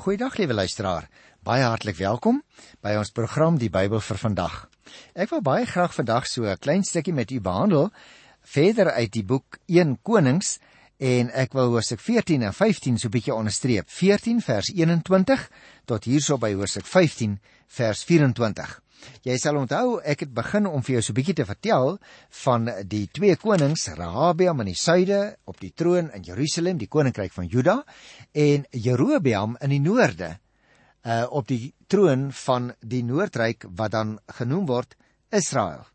Goeiedag liewe luisteraar. Baie hartlik welkom by ons program Die Bybel vir vandag. Ek wil baie graag vandag so 'n klein stukkie met u behandel verder uit die boek 1 Konings en ek wil hoofstuk 14 en 15 so bietjie onderstreep. 14 vers 21 tot hierso by hoofstuk 15 vers 24. Jy sal onthou ek het begin om vir jou so 'n bietjie te vertel van die twee konings Rehabeam in die suide op die troon in Jerusalem, die koninkryk van Juda en Jerobeam in die noorde uh op die troon van die noordryk wat dan genoem word Israel.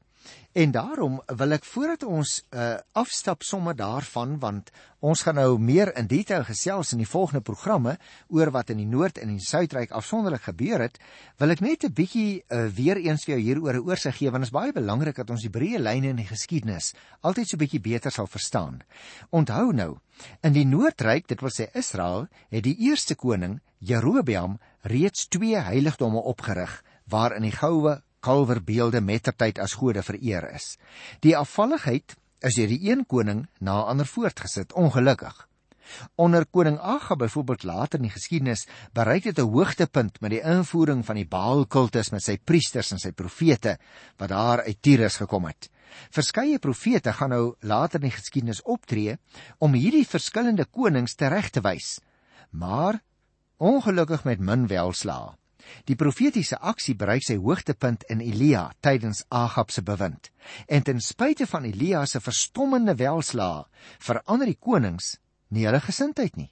En daarom wil ek voordat ons uh afstap sommer daarvan want ons gaan nou meer in detail gesels in die volgende programme oor wat in die noord en in die suidryk afsonderlik gebeur het, wil ek net 'n bietjie uh, weer eens vir jou hieroor 'n oorsig gee want dit is baie belangrik dat ons die breë lyne in die geskiedenis altyd so 'n bietjie beter sal verstaan. Onthou nou, in die noordryk, dit wil sê Israel, het die eerste koning Jerobeam reeds twee heiligdomme opgerig waarin die goue kalverbeelde mettertyd as gode vereer is. Die afvalligheid is deur die een koning na ander voortgesit, ongelukkig. Onder koning Agab byvoorbeeld later in die geskiedenis bereik dit 'n hoogtepunt met die invoering van die Baal-kultus met sy priesters en sy profete wat daar uit Tyrus gekom het. Verskeie profete gaan nou later in die geskiedenis optree om hierdie verskillende konings tereg te wys, maar ongelukkig met min welslae. Die profetiese aksie bereik sy hoogtepunt in Elia tydens Agab se bewind. En ten spyte van Elia se verstommende welslaa, verander die konings nie hulle gesindheid nie.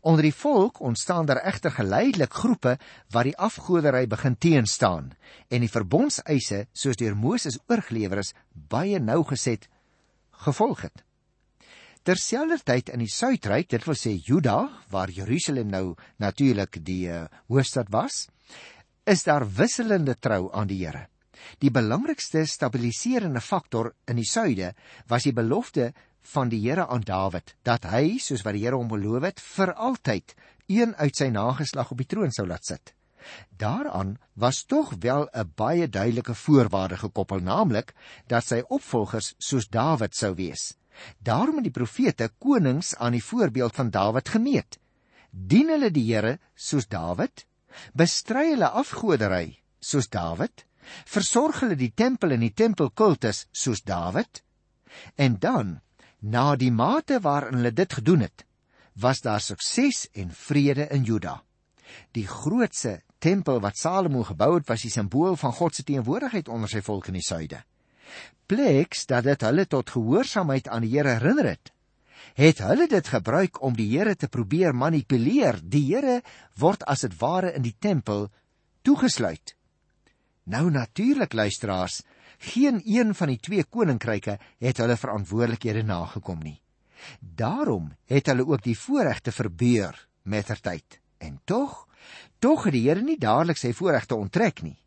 Onder die volk ontstaan daar egter geleidelik groepe wat die afgoderry begin teenstaan en die verbondseise soos deur Moses oorgelewer is baie nougeset gevolg het. Terselfdertyd in die suidryk, dit wil sê Juda, waar Jerusalem nou natuurlik die uh, hoofstad was, is daar wisselende trou aan die Here. Die belangrikste stabiliserende faktor in die suide was die belofte van die Here aan Dawid dat hy, soos wat die Here hom beloof het, vir altyd een uit sy nageslag op die troon sou laat sit. Daaraan was tog wel 'n baie duidelike voorwaarde gekoppel, naamlik dat sy opvolgers soos Dawid sou wees. Daarom het die profete konings aan die voorbeeld van Dawid gemeet. Dien hulle die Here soos Dawid? Bestry hulle afgodery soos Dawid, versorg hulle die tempel en die tempelkultus soos Dawid, en dan, na die mate waarin hulle dit gedoen het, was daar sukses en vrede in Juda. Die grootse tempel wat Salomo gebou het, was die simbool van God se teenwoordigheid onder sy volk in die suide. Pleks dat dit hulle tot gehoorsaamheid aan die Here herinner het, het hulle dit gebruik om die Here te probeer manipuleer. Die Here word as dit ware in die tempel toegesluit. Nou natuurlik luisteraars, geen een van die twee koninkryke het hulle verantwoordelikhede nagekom nie. Daarom het hulle ook die voorregte verbeur mettertyd. En tog, tog het die Here nie dadelik sy voorregte onttrek nie.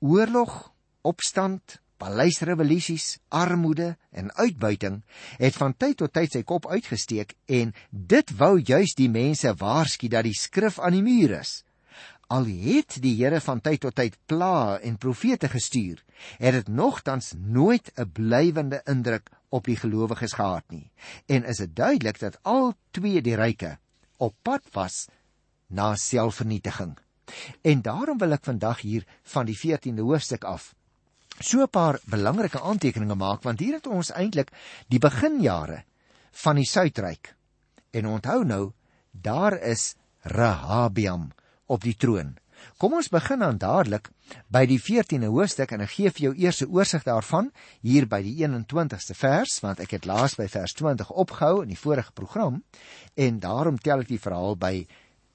Oorlog, opstand, paleisrevolusies, armoede en uitbuiting het van tyd tot tyd sy kop uitgesteek en dit wou juis die mense waarsku dat die skrif aan die muur is. Al het die Here van tyd tot tyd pla en profete gestuur, het dit nogtans nooit 'n blywende indruk op die gelowiges gehad nie. En is dit duidelik dat al twee die ryke op pad was na selfvernietiging. En daarom wil ek vandag hier van die 14de hoofstuk af so 'n paar belangrike aantekeninge maak want hier het ons eintlik die beginjare van die suidryk. En onthou nou, daar is Rehabiam op die troon. Kom ons begin dan dadelik by die 14de hoofstuk en ek gee vir jou eers 'n oorsig daarvan hier by die 21ste vers want ek het laas by vers 20 opgehou in die vorige program en daarom tel ek die verhaal by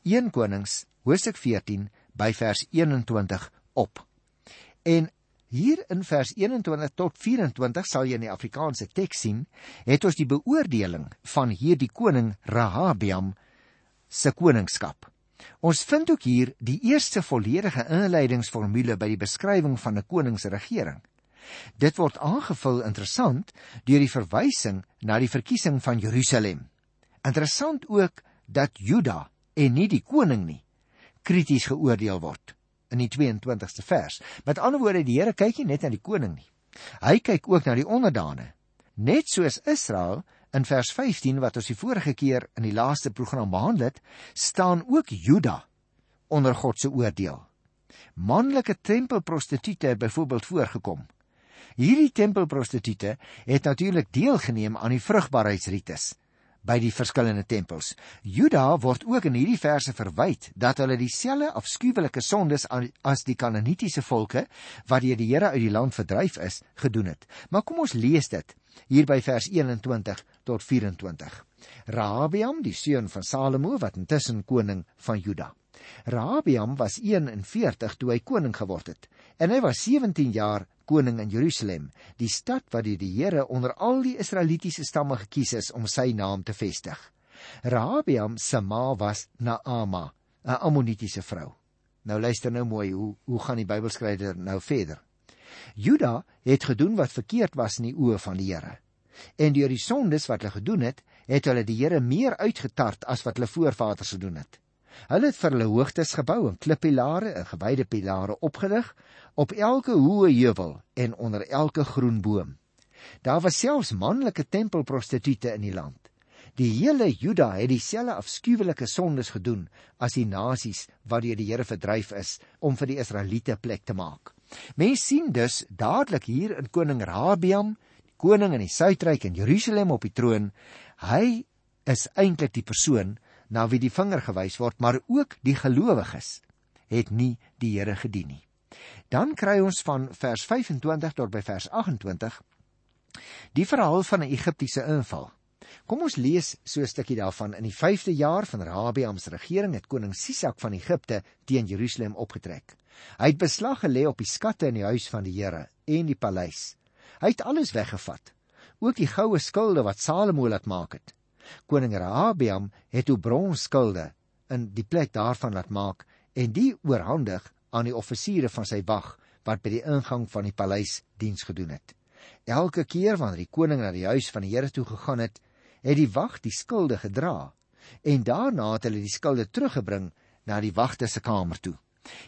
1 Konings hoofstuk 14 by vers 21 op. En Hier in vers 21 tot 24 sal jy in die Afrikaanse teks sien, het ons die beoordeling van hierdie koning Rehabiam se koningskap. Ons vind ook hier die eerste volledige inleidingsformule by die beskrywing van 'n koning se regering. Dit word aangevul interessant deur die verwysing na die verkiesing van Jerusalem. Interessant ook dat Juda en nie die koning nie krities geoordeel word in die 22ste vers. Met ander woorde, die Here kyk nie net na die koning nie. Hy kyk ook na die onderdane. Net soos Israel in vers 15 wat ons die vorige keer in die laaste program behandel het, staan ook Juda onder God se oordeel. Manlike tempelprostituie het byvoorbeeld voorgekom. Hierdie tempelprostituie het natuurlik deelgeneem aan die vrugbaarheidsrites by die verskillende tempels. Juda word ook in hierdie verse verwyd dat hulle dieselfde afskuwelike sondes as die Kanaanitiese volke wat deur die Here uit die land verdryf is, gedoen het. Maar kom ons lees dit hier by vers 21 tot 24. Rahabiam, die seun van Salomo wat intussen koning van Juda. Rahabiam was 41 toe hy koning geword het en hy was 17 jaar koning in Jerusalem, die stad wat die Here onder al die Israelitiese stamme gekies is om sy naam te vestig. Rahabiam se ma was Naama, 'n Ammonitiese vrou. Nou luister nou mooi, hoe hoe gaan die Bybelskrywer nou verder? Juda het gedoen wat verkeerd was in die oë van die Here. En deur die sondes wat hulle gedoen het, het hulle die Here meer uitgetart as wat hulle voorvaders gedoen het. Hulle het vir hulle hoogtes gebou en klippilare en gewyde pilare opgerig op elke hoë heuwel en onder elke groen boom. Daar was selfs manlike tempelprostituie in die land. Die hele Juda het dieselfde afskuwelike sondes gedoen as die nasies wat deur die Here verdryf is om vir die Israeliete plek te maak. Mens sien dus dadelik hier in koning Rabiam, koning in die suidryk in Jerusalem op die troon, hy is eintlik die persoon na wie die vinger gewys word, maar ook die gelowiges het nie die Here gedien nie. Dan kry ons van vers 25 tot by vers 28 die verhaal van 'n Egiptiese inval. Kom ons lees so 'n stukkie daarvan. In die 5de jaar van Rabiam se regering het koning Sisak van Egipte teen Jerusalem opgetrek. Hy het beslag gelê op die skatte in die huis van die Here en die paleis. Hy het alles weggevat, ook die goue skilde wat Salomo laat maak het. Koning Rahabiam het toe bronsskilde in die plek daarvan laat maak en die oorhandig aan die offisiere van sy wag wat by die ingang van die paleis diens gedoen het. Elke keer wanneer die koning na die huis van die Here toe gegaan het, het die wag die skilde gedra en daarna het hulle die skilde teruggebring na die wagte se kamer toe.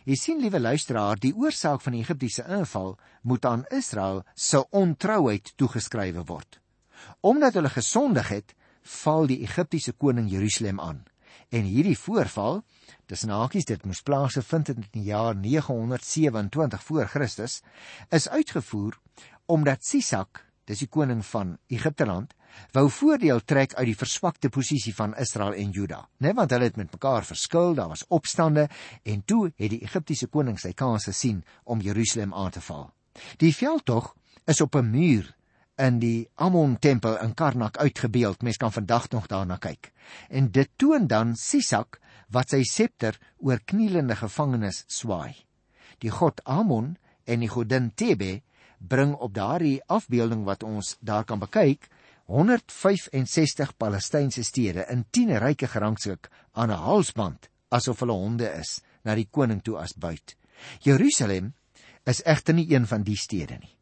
Jy sien liewe luisteraar, die oorsaak van die Egiptiese inval moet aan Israel se ontrouheid toegeskrywe word. Omdat hulle gesondig het, val die Egiptiese koning Jerusalem aan. En hierdie voorval, tussen hakies dit moes plaasvind in die jaar 927 voor Christus, is uitgevoer omdat Sisak, dis die koning van Egipteland, wou voordeel trek uit die verswakte posisie van Israel en Juda. Net want hulle het met mekaar verskil, daar was opstande en toe het die Egiptiese koning sy kans gesien om Jerusalem aan te val. Die veldtog is op 'n muur in die Ammon tempel in Karnak uitgebeeld. Mens kan vandag nog daarna kyk. En dit toon dan Sisak wat sy septer oor knielende gevangenes swaai. Die god Ammon en die godin Tebe bring op daardie afbeelding wat ons daar kan bekyk 165 Palestynse stede in 10 ryke gerangskik aan 'n halsband asof hulle honde is na die koning toe as buit. Jerusalem is egter nie een van die stede nie.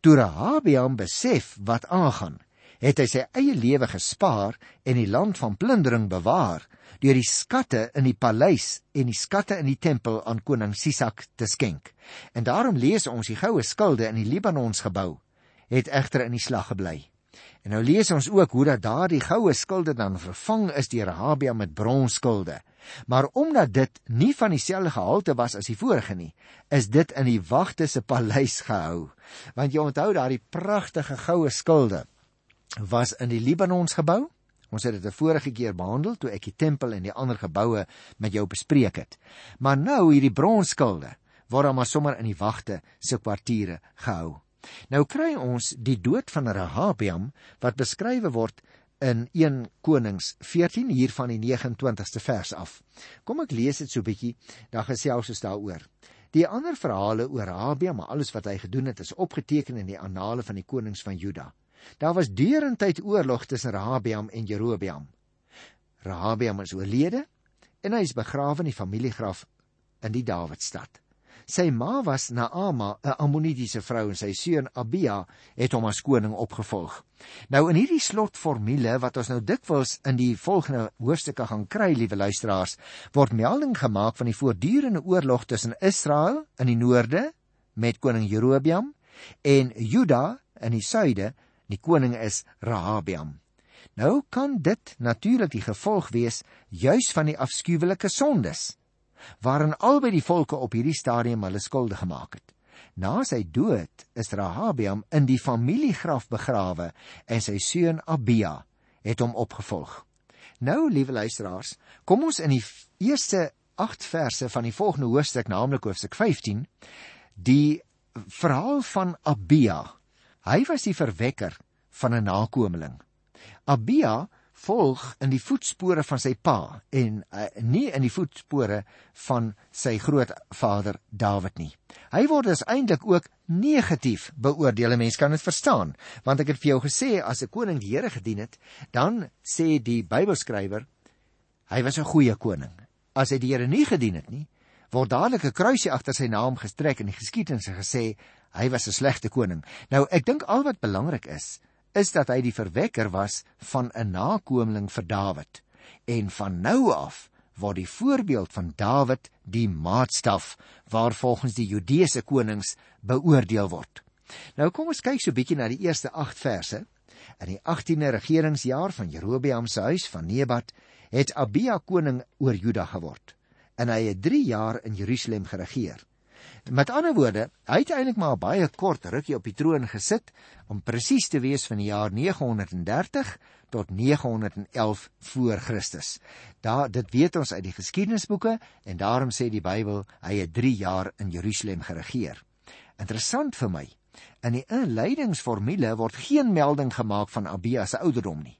Toe Rahabiam besef wat aangaan, het hy sy eie lewe gespaar en die land van plundering bewaar deur die skatte in die paleis en die skatte in die tempel aan koning Sisak te skenk. En daarom lees ons die goue skilde in die Libanons gebou het egter in die slag gebly. En nou lees ons ook hoe dat daardie goue skilde dan vervang is deur Rahabiam met bronsskilde. Maar omdat dit nie van dieselfde gehalte was as die vorige nie, is dit in die wagte se paleis gehou. Want jy onthou daardie pragtige goue skilde was in die Libanons gebou. Ons het dit 'n vorige keer behandel toe ek die tempel en die ander geboue met jou bespreek het. Maar nou hierdie bronsskilde word dan maar sommer in die wagte se kwartiere gehou. Nou kry ons die dood van Rahabiam wat beskrywe word in 1 Konings 14 hier van die 29ste vers af. Kom ek lees dit so bietjie, dan gesels ons daaroor. Die ander verhale oor Rabia, maar alles wat hy gedoen het, is opgeteken in die annale van die konings van Juda. Daar was deurentyd oorlog tussen Rahabiam en Jerobeam. Rahabiam is oorlede en hy is begrawe in die familiegraf in die Dawidstad. Sy ma was Naama, 'n Ammonitiese vrou en sy seun Abia het hom as koning opgevolg. Nou in hierdie slotformule wat ons nou dikwels in die volgende hoofstukke gaan kry, liewe luisteraars, word melding gemaak van die voortdurende oorlog tussen Israel in die noorde met koning Jerobeam en Juda in die suide, die koning is Rahabiam. Nou kan dit natuurlik die gevolg wees juis van die afskuwelike sondes waarin albei die volke op hierdie stadium hulle skuldig gemaak het. Na sy dood is Rahabiam in die familiegraf begrawe en sy seun Abia het hom opgevolg. Nou, liewe luisteraars, kom ons in die eerste 8 verse van die volgende hoofstuk, naamlik hoofstuk 15, die verhaal van Abia. Hy was die verwekker van 'n nakomeling. Abia volg in die voetspore van sy pa en uh, nie in die voetspore van sy grootvader Dawid nie. Hy word dus eintlik ook negatief beoordeel. Mense kan dit verstaan, want ek het vir jou gesê as 'n koning die Here gedien het, dan sê die Bybelskrywer hy was 'n goeie koning. As hy die Here nie gedien het nie, word dadelik 'n kruisie agter sy naam gestrek in die geskiedenis gesê hy was 'n slegte koning. Nou ek dink al wat belangrik is, is dat hy die verwekker was van 'n nakomeling vir Dawid. En van nou af word die voorbeeld van Dawid die maatstaf waarvolgens die Judeese konings beoordeel word. Nou kom ons kyk so 'n bietjie na die eerste 8 verse. In die 18de regeringsjaar van Jerobeam se huis van Nebat het Abia koning oor Juda geword en hy het 3 jaar in Jerusalem geregeer. Met ander woorde, hy het eintlik maar baie kort rukkie op die troon gesit om presies te wees van die jaar 930 tot 911 voor Christus. Daar dit weet ons uit die geskiedenisboeke en daarom sê die Bybel hy het 3 jaar in Jerusalem geregeer. Interessant vir my. In die inleidingsformule word geen melding gemaak van Abia se ouderdom nie.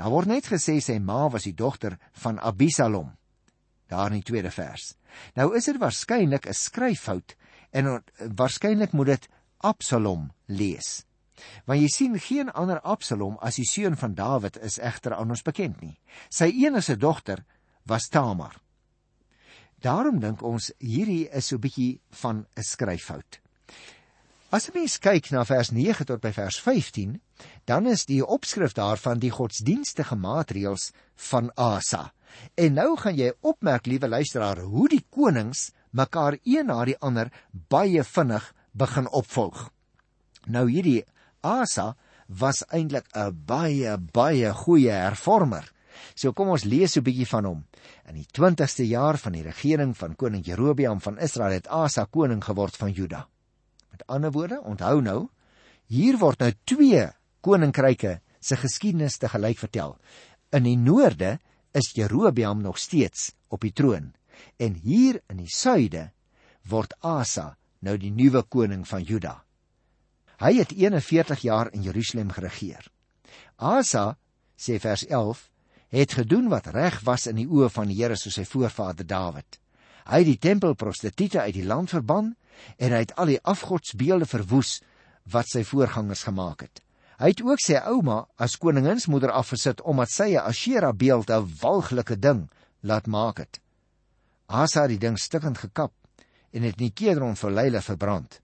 Daar word net gesê sy ma was die dogter van Abisalom daar in die tweede vers. Nou is dit waarskynlik 'n skryffout en waarskynlik moet dit Absalom lees. Want jy sien geen ander Absalom as die seun van Dawid is egter aan ons bekend nie. Sy enigste dogter was Tamar. Daarom dink ons hierdie is so 'n bietjie van 'n skryffout. As jy mens kyk na vers 9 tot by vers 15, dan is die opskrif daarvan die godsdienstige maatreëls van Asa. En nou gaan jy opmerk, liewe luisteraar, hoe die konings mekaar een na die ander baie vinnig begin opvolg. Nou hierdie Asa was eintlik 'n baie baie goeie hervormer. So kom ons lees so 'n bietjie van hom. In die 20ste jaar van die regering van koning Jerobeam van Israel het Asa koning geword van Juda. Met ander woorde, onthou nou, hier word nou twee koninkryke se geskiedenis te gelyk vertel. In die noorde is Jerobeam nog steeds op die troon en hier in die suide word Asa nou die nuwe koning van Juda. Hy het 41 jaar in Jerusalem geregeer. Asa sê vers 11 het gedoen wat reg was in die oë van die Here soos sy voorvader Dawid. Hy het die tempelprostituie uit die land verban en hy het al die afgodsbeelde verwoes wat sy voorgangers gemaak het. Hy het ook sy ouma as koninginsmoeder afgesit omdat sy 'n Ashera beeld 'n walglike ding laat maak het. Asa het die ding stikkend gekap en het in die Kedron vir Leila verbrand.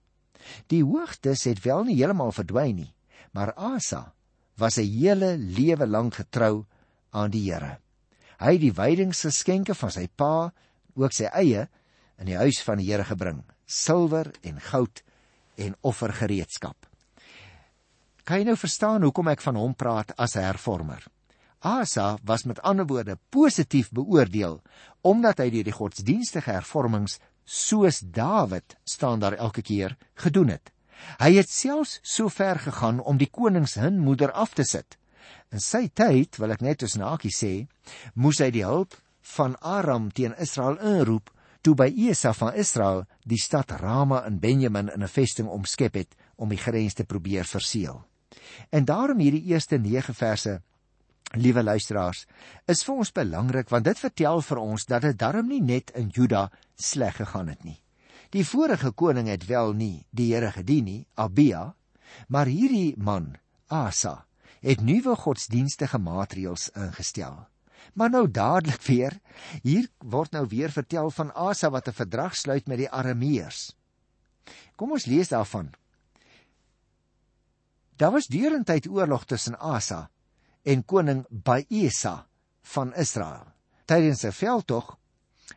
Die hoogtes het wel nie heeltemal verdwyn nie, maar Asa was 'n hele lewe lank getrou aan die Here. Hy het die wydingsgeskenke van sy pa, ook sy eie, in die huis van die Here gebring: silwer en goud en offergereedskap. Kan jy nou verstaan hoekom ek van hom praat as hervormer? Asa was met ander woorde positief beoordeel omdat hy die godsdienstige hervormings soos Dawid staan daar elke keer gedoen het. Hy het selfs so ver gegaan om die konings hun moeder af te sit. In sy tyd, wil ek net tussen hakies sê, moes hy die hulp van Aram teen Israel inroep toe by Esa van Israel die stad Rama in Benjamin in 'n vesting omskep het om die grens te probeer verseël. En daarom hierdie eerste 9 verse, liewe luisteraars, is vir ons belangrik want dit vertel vir ons dat dit darm nie net in Juda sleg gegaan het nie. Die vorige koning het wel nie die Here gedien nie, Abia, maar hierdie man, Asa, het nuwe godsdienstige maatreëls ingestel. Maar nou dadelik weer, hier word nou weer vertel van Asa wat 'n verdrag sluit met die Arameërs. Kom ons lees daarvan Daar was deurentyd oorlog tussen Asa en koning Baesa van Israel. Tydens 'n veldtog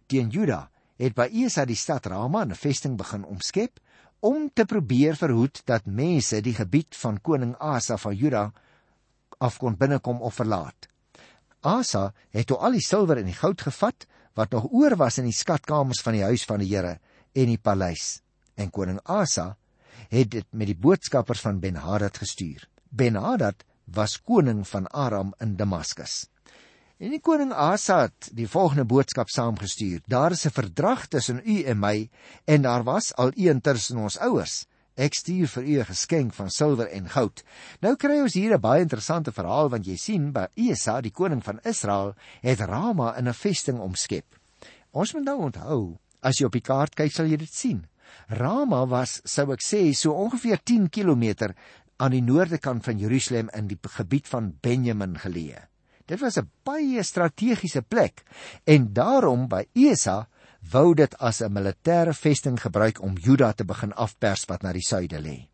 teen Juda het Baesa die stad Rama 'n vesting begin omskep om te probeer verhoed dat mense die gebied van koning Asa van Juda af kon binnekom of verlaat. Asa het toe al die silwer en die goud gevat wat nog oor was in die skatkamers van die huis van die Here en die paleis. En koning Asa het dit met die boodskappers van Ben-Hadad gestuur. Ben-Hadad was koning van Aram in Damaskus. En die koning Asa het die volgende boodskap saamgestuur: Daar is 'n verdrag tussen u en my en daar was al een tussen ons ouers. Ek stuur vir u 'n geskenk van silwer en goud. Nou kry ons hier 'n baie interessante verhaal want jy sien by Esa, die koning van Israel, het Rama in 'n vesting omskep. Ons moet nou onthou, as jy op die kaart kyk, sal jy dit sien. Rama was, sou ek sê, so ongeveer 10 km aan die noorde kant van Jerusalem in die gebied van Benjamin geleë. Dit was 'n baie strategiese plek en daarom by Esa wou dit as 'n militêre vesting gebruik om Juda te begin afpers wat na die suide lê.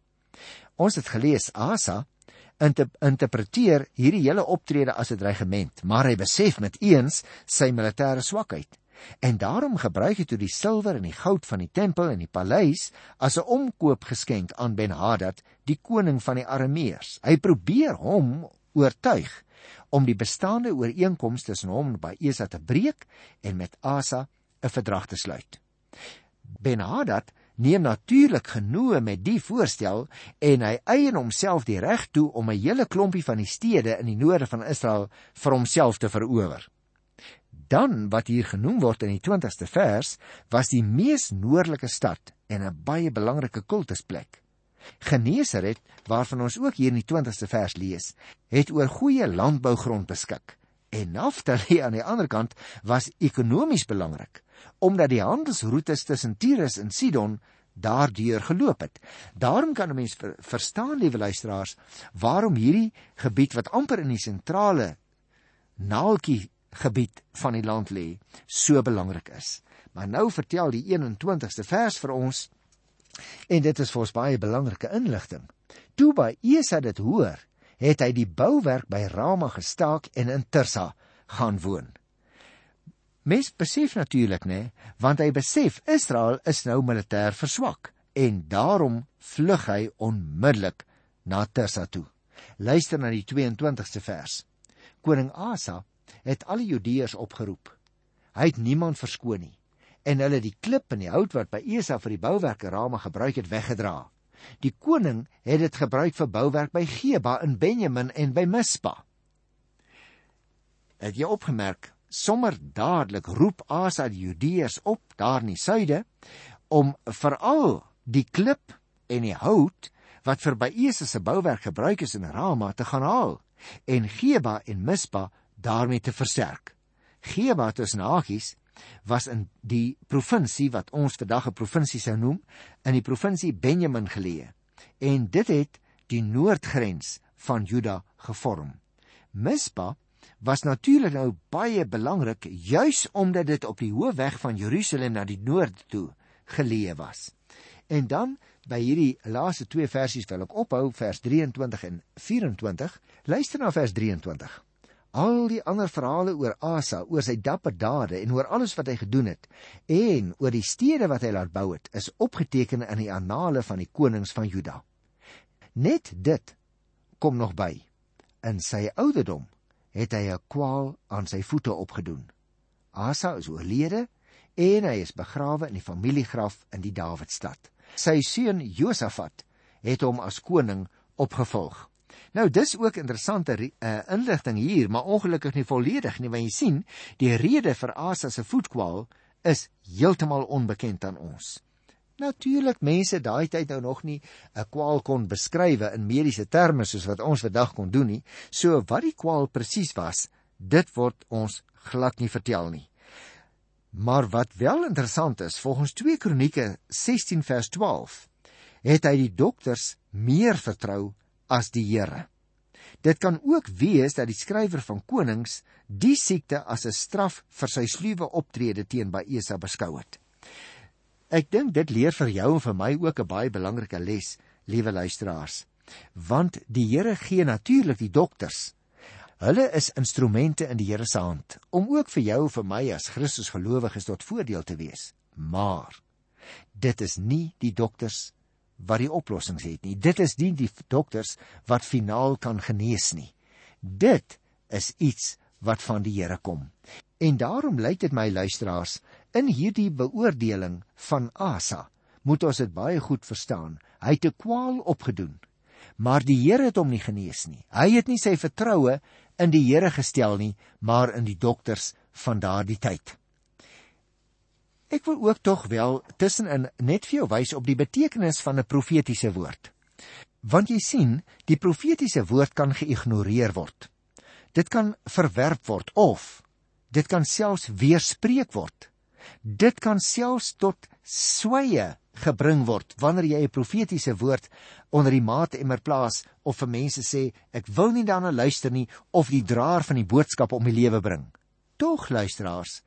Ons het gelees Asa interpreteer hierdie hele optrede as 'n dreigement, maar hy besef met eens sy militêre swakheid. En daarom gebruik hy toe die silwer en die goud van die tempel en die paleis as 'n omkoopgeskenk aan Ben-Hadad, die koning van die Arameërs. Hy probeer hom oortuig om die bestaande ooreenkomste tussen hom en Baesa te breek en met Asa 'n verdrag te sluit. Ben-Hadad neem natuurlik genoeg met die voorstel en hy eien homself die reg toe om 'n hele klompie van die stede in die noorde van Israel vir homself te verower. Dan wat hier genoem word in die 20ste vers, was die mees noordelike stad en 'n baie belangrike kultusplek. Genesaret, waarvan ons ook hier in die 20ste vers lees, het oor goeie landbougrond beskik. En Naftali aan die ander kant was ekonomies belangrik omdat die handelsroetes tussen Tyrus en Sidon daardeur geloop het. Daarom kan 'n mens ver, verstaan, liewe luisteraars, waarom hierdie gebied wat amper in die sentrale naaltjie gebied van die land lê, so belangrik is. Maar nou vertel die 21ste vers vir ons en dit is vir ons baie belangrike inligting. Toe by Esa dit hoor, het hy die bouwerk by Rama gestaak en in Tirsa gaan woon. Mes besef natuurlik nê, want hy besef Israel is nou militêr verswak en daarom vlug hy onmiddellik na Tirsa toe. Luister na die 22ste vers. Koning Asa het al die Judeërs opgeroep. Hy het niemand verskoon nie en hulle die klip en die hout wat by Esa vir die bouwerke rame gebruik het weggedra. Die koning het dit gebruik vir bouwerk by Geba in Benjamin en by Mispa. Het jy opgemerk sommer dadelik roep Asa die Judeërs op daar in die suide om veral die klip en die hout wat vir by Esa se bouwerk gebruik is in Rama te gaan haal en Geba en Mispa daarmee te versterk. Geba tussen hakies was in die provinsie wat ons vandag 'n provinsie sou noem, in die provinsie Benjamin geleë. En dit het die noordgrens van Juda gevorm. Mispa was natuurlik nou baie belangrik juis omdat dit op die hoë weg van Jerusalem na die noord toe geleë was. En dan by hierdie laaste twee versies wil ek ophou vers 23 en 24. Luister na vers 23. Al die ander verhale oor Asa, oor sy dapper dade en oor alles wat hy gedoen het en oor die stede wat hy laat bou het, is opgeteken in die annale van die konings van Juda. Net dit kom nog by. In sy ouderdom het hy 'n kwaal aan sy voete opgedoen. Asa is oorlede en hy is begrawe in die familiegraf in die Dawidstad. Sy seun Josafat het hom as koning opgevolg. Nou dis ook interessante uh, inligting hier, maar ongelukkig nie volledig nie, want jy sien, die rede vir Asa se voetkwaal is heeltemal onbekend aan ons. Natuurlik mense daai tyd nou nog nie 'n kwaal kon beskrywe in mediese terme soos wat ons vandag kon doen nie. So wat die kwaal presies was, dit word ons glad nie vertel nie. Maar wat wel interessant is, volgens 2 Kronieke 16 vers 12, het hy die dokters meer vertrou as die Here. Dit kan ook wees dat die skrywer van Konings die siekte as 'n straf vir sy sluwe optrede teen Baesa beskou het. Ek dink dit leer vir jou en vir my ook 'n baie belangrike les, liewe luisteraars. Want die Here gee natuurlik die dokters. Hulle is instrumente in die Here se hand om ook vir jou en vir my as Christus gelowiges tot voordeel te wees. Maar dit is nie die dokters wat die oplossings het nie. Dit is nie die dokters wat finaal kan genees nie. Dit is iets wat van die Here kom. En daarom lyk dit my luisteraars in hierdie beoordeling van Asa moet ons dit baie goed verstaan. Hy het 'n kwaal opgedoen, maar die Here het hom nie genees nie. Hy het nie sy vertroue in die Here gestel nie, maar in die dokters van daardie tyd. Ek wil ook tog wel tussenin net vir jou wys op die betekenis van 'n profetiese woord. Want jy sien, die profetiese woord kan geïgnoreer word. Dit kan verwerp word of dit kan selfs weerspreek word. Dit kan selfs tot sweye gebring word wanneer jy 'n profetiese woord onder die maatemmer plaas of vir mense sê ek wil nie daarna luister nie of die draer van die boodskap om die lewe bring. Tog luisteraars,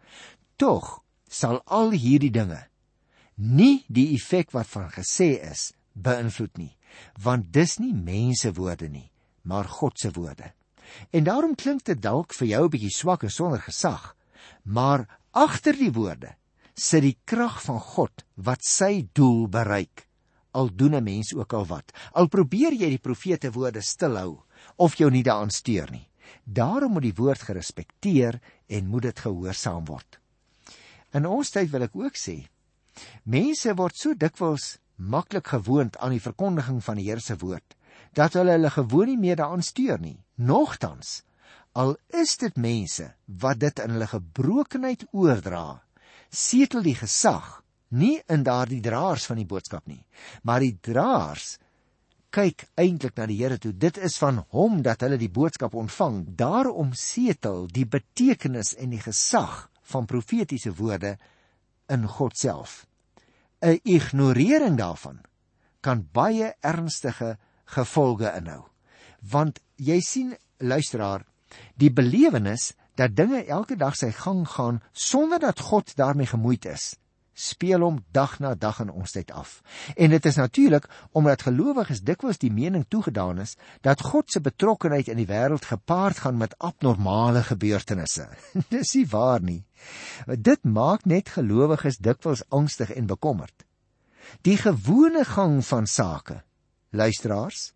tog sal al hierdie dinge nie die effek wat van gesê is beïnvloed nie, want dis nie mense woorde nie, maar God se woorde. En daarom klink dit dalk vir jou 'n bietjie swak en sonder gesag, maar agter die woorde sit die krag van God wat sy doel bereik. Al doen 'n mens ook al wat. Al probeer jy die profete woorde stilhou of jou nie daaraan steur nie. Daarom moet die woord gerespekteer en moet dit gehoorsaam word. In ons tyd wil ek ook sê, mense word so dikwels maklik gewoond aan die verkondiging van die Here se woord dat hulle hulle gewoon nie meer daaraan steur nie. Nogtans, al is dit mense wat dit in hulle gebrokenheid oordra, setel die gesag nie in daardie draers van die boodskap nie, maar die draers kyk eintlik na die Here toe. Dit is van hom dat hulle die boodskap ontvang. Daarom setel die betekenis en die gesag van profetiese woorde in God self. 'n Ignorering daarvan kan baie ernstige gevolge inhou. Want jy sien luisteraar, die belewenis dat dinge elke dag sy gang gaan sonder dat God daarmee gemoeid is, speel hom dag na dag in ons tyd af. En dit is natuurlik omdat gelowiges dikwels die mening toegedaan is dat God se betrokkeheid in die wêreld gepaard gaan met abnormale gebeurtenisse. Dis nie waar nie. Dit maak net gelowiges dikwels angstig en bekommerd. Die gewone gang van sake, luisteraars,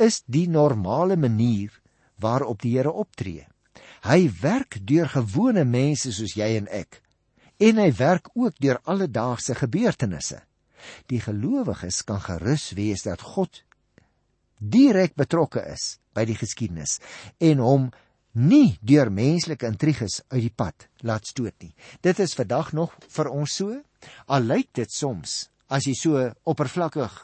is die normale manier waarop die Here optree. Hy werk deur gewone mense soos jy en ek. En hy werk ook deur alledaagse gebeurtenisse. Die gelowiges kan gerus wees dat God direk betrokke is by die geskiedenis en hom nie deur menslike intriges uit die pad laat stoot nie. Dit is vandag nog vir ons so. Al lyk dit soms as jy so oppervlakkig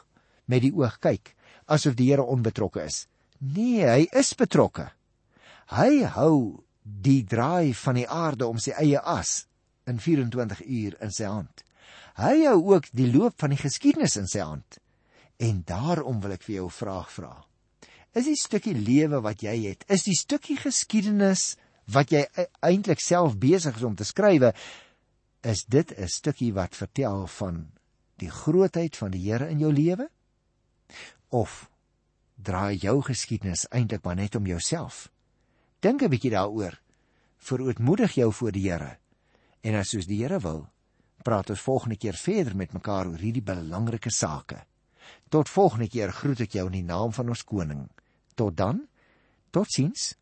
met die oog kyk asof die Here onbetrokke is. Nee, hy is betrokke. Hy hou die draai van die aarde om sy eie as in 24 uur in sy hand. Hy hou ook die loop van die geskiedenis in sy hand. En daarom wil ek vir jou 'n vraag vra. Is die stukkie lewe wat jy het, is die stukkie geskiedenis wat jy e-, eintlik self besig is om te skrywe, is dit 'n stukkie wat vertel van die grootheid van die Here in jou lewe? Of draai jou geskiedenis eintlik maar net om jouself? Dink 'n bietjie daaroor. Verootmoedig jou voor die Here. En as soos die Here wil, praat ons volgende keer verder met mekaar oor hierdie belangrike sake. Tot volgende keer groet ek jou in die naam van ons koning. Tot dan. Totsiens.